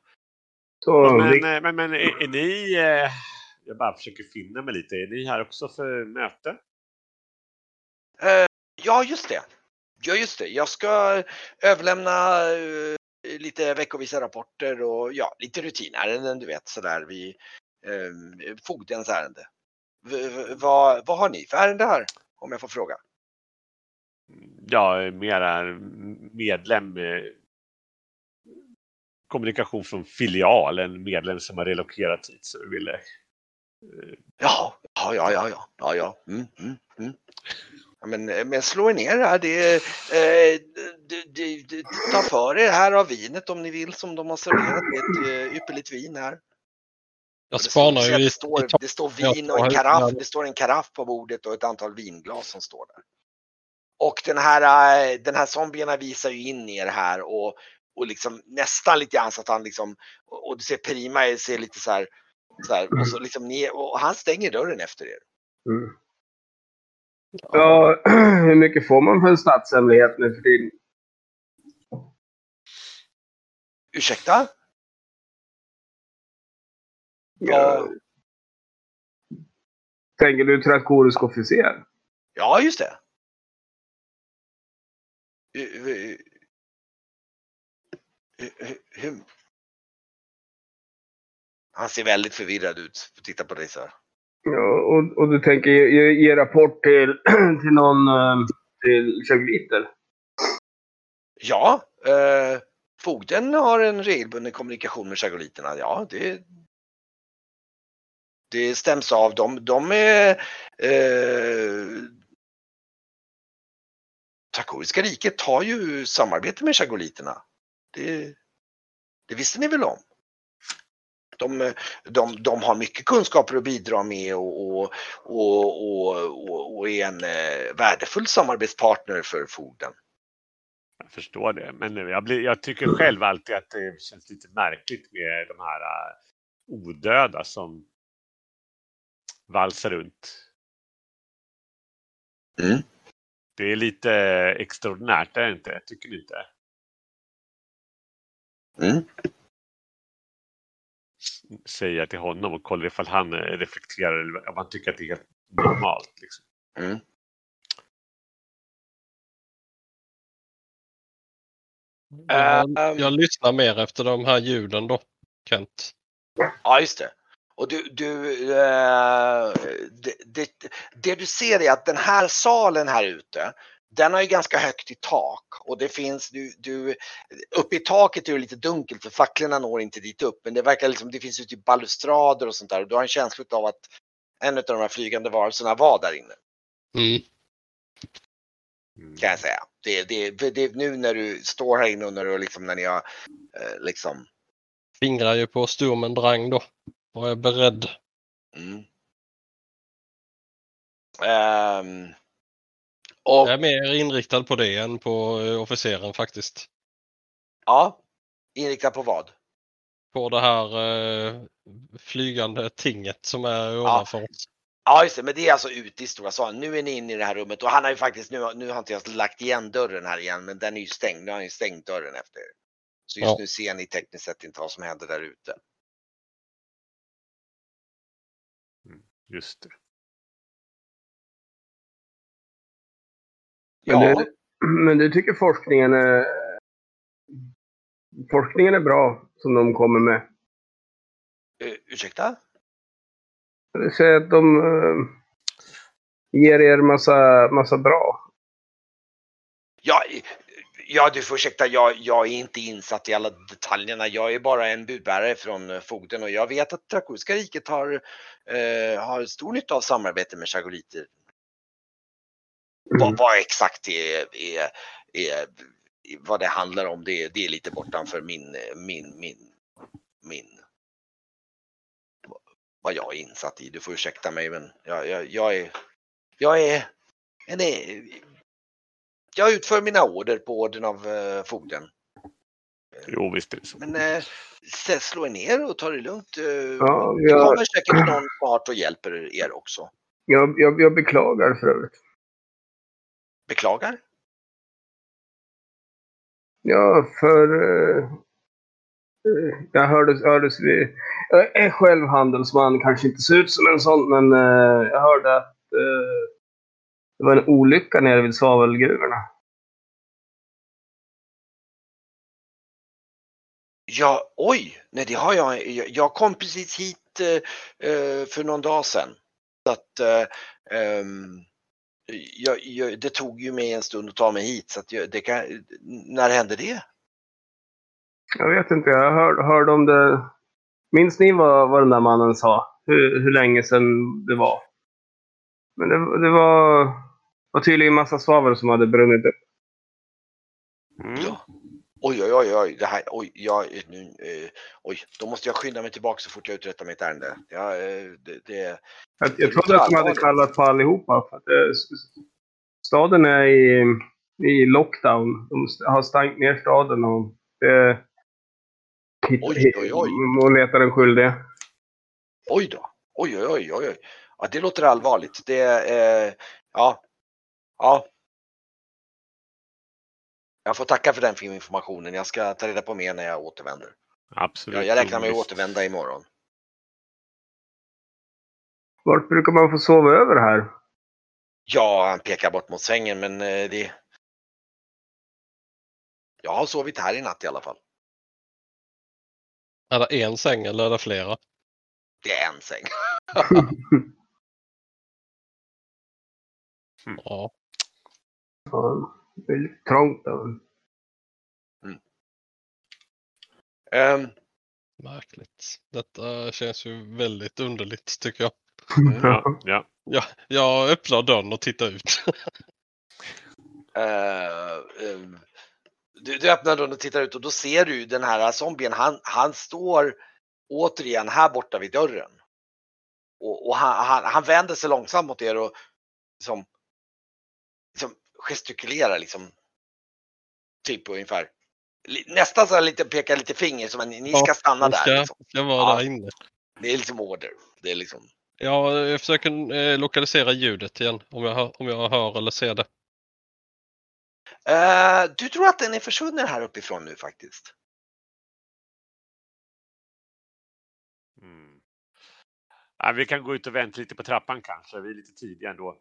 Så, men, vi, eh, men, men är, är ni... Eh, jag bara försöker finna mig lite. Är ni här också för möte? Eh, ja, just det. Ja, just det. Jag ska överlämna eh, lite veckovisa rapporter och ja, lite rutinärenden, du vet sådär. Vi, eh, fogdens ärende. V- vad, vad har ni för ärende här? Om jag får fråga. Är mera medlem. eh, Kommunikation från filial, en medlem som har relokerat hit. Så vi ville Ja, ja, ja, ja, ja, ja, ja. Mm, mm, mm. Men, men slå er ner här. Det, eh, det, det, det, ta för er här av vinet om ni vill som de har serverat. Det är ett ypperligt vin här. Jag spanar står- ju det, står, i det står vin och en karaff. Det står en karaff på bordet och ett antal vinglas som står där. Och den här, eh, den här zombierna visar ju in er här och, och liksom nästan lite grann så att han liksom, och och du ser Prima ser lite så här, så här och så liksom ni, och han stänger dörren efter er. mm. Ja, hur mycket får man för en statshemlighet nu för tiden? Ursäkta? Ja. Tänker du traktorisk officer? Ja, just det. Hur- hur- hur- hur- Han ser väldigt förvirrad ut. Titta på dig så här. Ja, och, och du tänker ge, ge, ge rapport till, till någon, eh, till Chagviter? Ja, eh, fogden har en regelbunden kommunikation med chagoliterna. Ja, det, det stäms av. De, de är... Eh, Trakoriska riket har ju samarbete med chagoliterna. Det, det visste ni väl om? De, de, de har mycket kunskaper att bidra med och, och, och, och, är en eh, värdefull samarbetspartner för fogden. Jag förstår det. Men jag, blir, jag tycker själv alltid att det känns lite märkligt med de här uh, odöda som valsar runt. Mm. Det är lite extraordinärt, är det inte? Tycker ni inte? Mm. Säger jag till honom och kollar ifall han eh, reflekterar eller om han tycker att det är helt normalt. Liksom. Mm. jag, Ehm. jag lyssnar mer efter de här ljuden då, Kent. Ja, just det. Och du, du eh, det, det, det du ser är att den här salen här ute, den har ju ganska högt i tak och det finns, du, du, uppe i taket är det lite dunkelt för facklorna når inte dit upp men det verkar liksom, det finns ju typ balustrader och sånt där och du har en känsla av att en av de här flygande varelserna var där inne Mm. Kan jag säga. Det, det, det, nu när du står här inne och när du liksom, när ni har eh, liksom Fingrar ju på Sturmen Drang då. Och är beredd. Mm. Ehm, och Jag är mer inriktad på det än på eh, officeren faktiskt. ja, inriktad på vad? På det här eh, flygande tinget som är ovanför oss. Ja, just det, men det är alltså ute i stora salen. Nu är ni inne i det här rummet och han har ju faktiskt, nu, nu har inte jag lagt igen dörren här igen, men den är ju stängd. Nu har han ju stängt dörren efter er. Så just Ja. nu ser ni tekniskt sett inte vad som händer där ute. Just det. Men, Ja, du, men du tycker forskningen är, forskningen är bra som de kommer med? uh, ursäkta? Du säger att de eh, ger er massa, massa bra. Ja, ja du får ursäkta, jag, jag är inte insatt i alla detaljerna. Jag är bara en budbärare från eh, fogden och jag vet att Trakoriska riket har, eh, har stor nytta av samarbete med chagoliter. Vad, vad exakt är, är, är, vad det handlar om, det, det är lite bortanför min, min, min, min, vad jag är insatt i. Du får ursäkta mig men jag, jag, jag är, jag är, en, jag utför mina order på orden av uh, fogden. Jo, visst är det så. Men eh, slå er ner och ta det lugnt. Eh, Ja, det jag, kommer säkert någon snart och hjälper er också. jag, jag, jag beklagar för övrigt. Beklagar. Ja, för... eh, eh, jag hördes, hördes vi, Jag är själv handelsman, kanske inte ser ut som en sån, men eh, jag hörde att eh, det var en olycka nere vid svavelgruvorna. Ja, oj, nej det har jag. Jag, kom precis hit eh, eh, för någon dag sedan. Så att, ehm, jag, jag, det tog ju mig en stund att ta mig hit. Så att jag, det kan, när hände det? Jag vet inte, jag hör, hörde om det. Minns ni vad, vad den där mannen sa? Hur, hur länge sedan det var? Men det, det var, var tydligen massa svavel som hade brunnit upp. Ja. Oj, oj, det här, oj, jag, nu, eh, oj, då måste jag skynda mig tillbaka så fort jag uträttar mitt ärende. Ja, eh, det, det, Jag, jag trodde att de hade kallat på allihopa. För att, eh, staden är i, i lockdown. De har stängt ner staden och eh, hit, Oj, oj, oj. och letar den skyldige. oj då, oj, oj, oj, oj, oj. Ja, det låter allvarligt. Det, eh, ja, ja. Jag får tacka för den informationen. Jag ska ta reda på mer när jag återvänder. Absolut. Jag, jag räknar med att återvända imorgon. Vart brukar man få sova över här? Ja, han pekar bort mot sängen, men eh, det... Jag har sovit här i natt i alla fall. Är det en säng eller är det flera? Det är en säng. Ja. Ja, det är lite trångt. Då. Ehm, Märkligt. Detta känns ju väldigt underligt tycker jag. Ja, ja. Ja, jag öppnar dörren och tittar ut. eh, ehm, du, du öppnar dörren och tittar ut och då ser du den här zombien. Han, han står återigen här borta vid dörren. Och, och han, han, han vänder sig långsamt mot er och liksom gestikulerar liksom. Typ ungefär. Nästan så här lite pekar lite finger som att ni, ni ska stanna där. ska, Liksom. ska vara Ja. där inne. Det är liksom order. Det är liksom. Ja, jag försöker eh, lokalisera ljudet igen om jag, hör, om jag hör eller ser det. Eh, du tror att den är försvunnen här uppifrån nu faktiskt? Mm. Ja, vi kan gå ut och vänta lite på trappan kanske. Vi är lite tidiga ändå.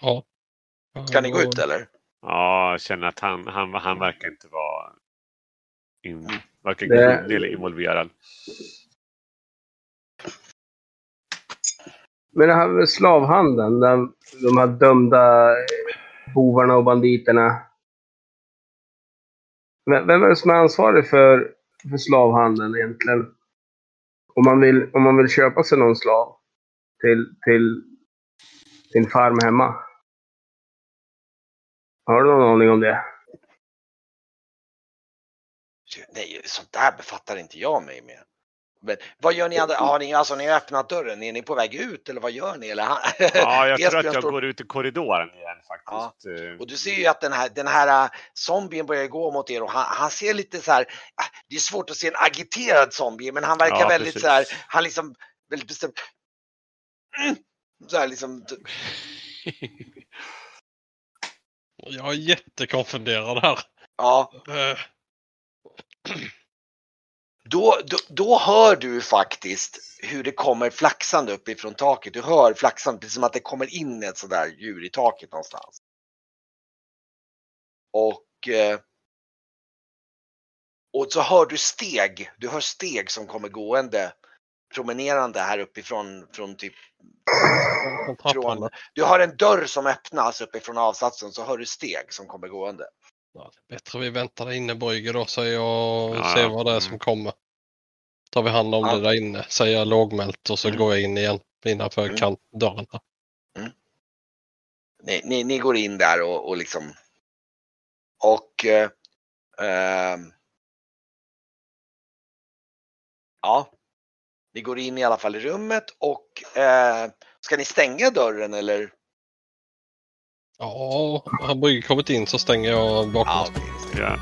Ja. Ska ni gå ut eller? Ja, jag känner att han, han, han verkar inte vara in, varken Det- grund eller involverad. Men det här med slavhandeln, där de här dömda bovarna och banditerna. Vem vem är det som är ansvarig för, för slavhandeln egentligen? Om man, vill, om man vill köpa sig någon slav till, till sin farm hemma. Har du någon aning om det? Nej, sånt där befattar inte jag mig med. Men vad gör ni andra? Har ni, alltså, ni har öppnat dörren? Är ni på väg ut eller vad gör ni? Eller, han- Ja, jag tror att jag står- går ut i korridoren igen faktiskt. Eh, Och du ser ju att den här, den här äh, zombien börjar gå mot er och han, han ser lite så här, äh, det är svårt att se en agiterad zombie men han verkar Ja, väldigt precis. så här, han liksom väldigt bestämd. Mm, så här liksom, Jag är jättekonfunderad här. ja. Eh, Då, då, då hör du faktiskt hur det kommer flaxande uppifrån taket. Du hör flaxande, precis som att det kommer in ett sådär djur i taket någonstans. Och, eh, och så hör du steg. Du hör steg som kommer gående, promenerande här uppifrån från typ från du har en dörr som öppnas uppifrån avsatsen så hör du steg som kommer gående. Ja, bättre vi väntar där inne Brygge då så jag Ja, ser vad det är mm. som kommer. tar vi hand om Ja. det där inne. Säger jag lågmält och så Mm. går jag in igen innanför Mm. kantdörren. här. Ni, ni, ni går in där och, och liksom och eh, ehm, ja, ni går in i alla fall i rummet och eh, ska ni stänga dörren eller? Ja, har Brygge kommit in så stänger jag bakom Ja, okej. Ja.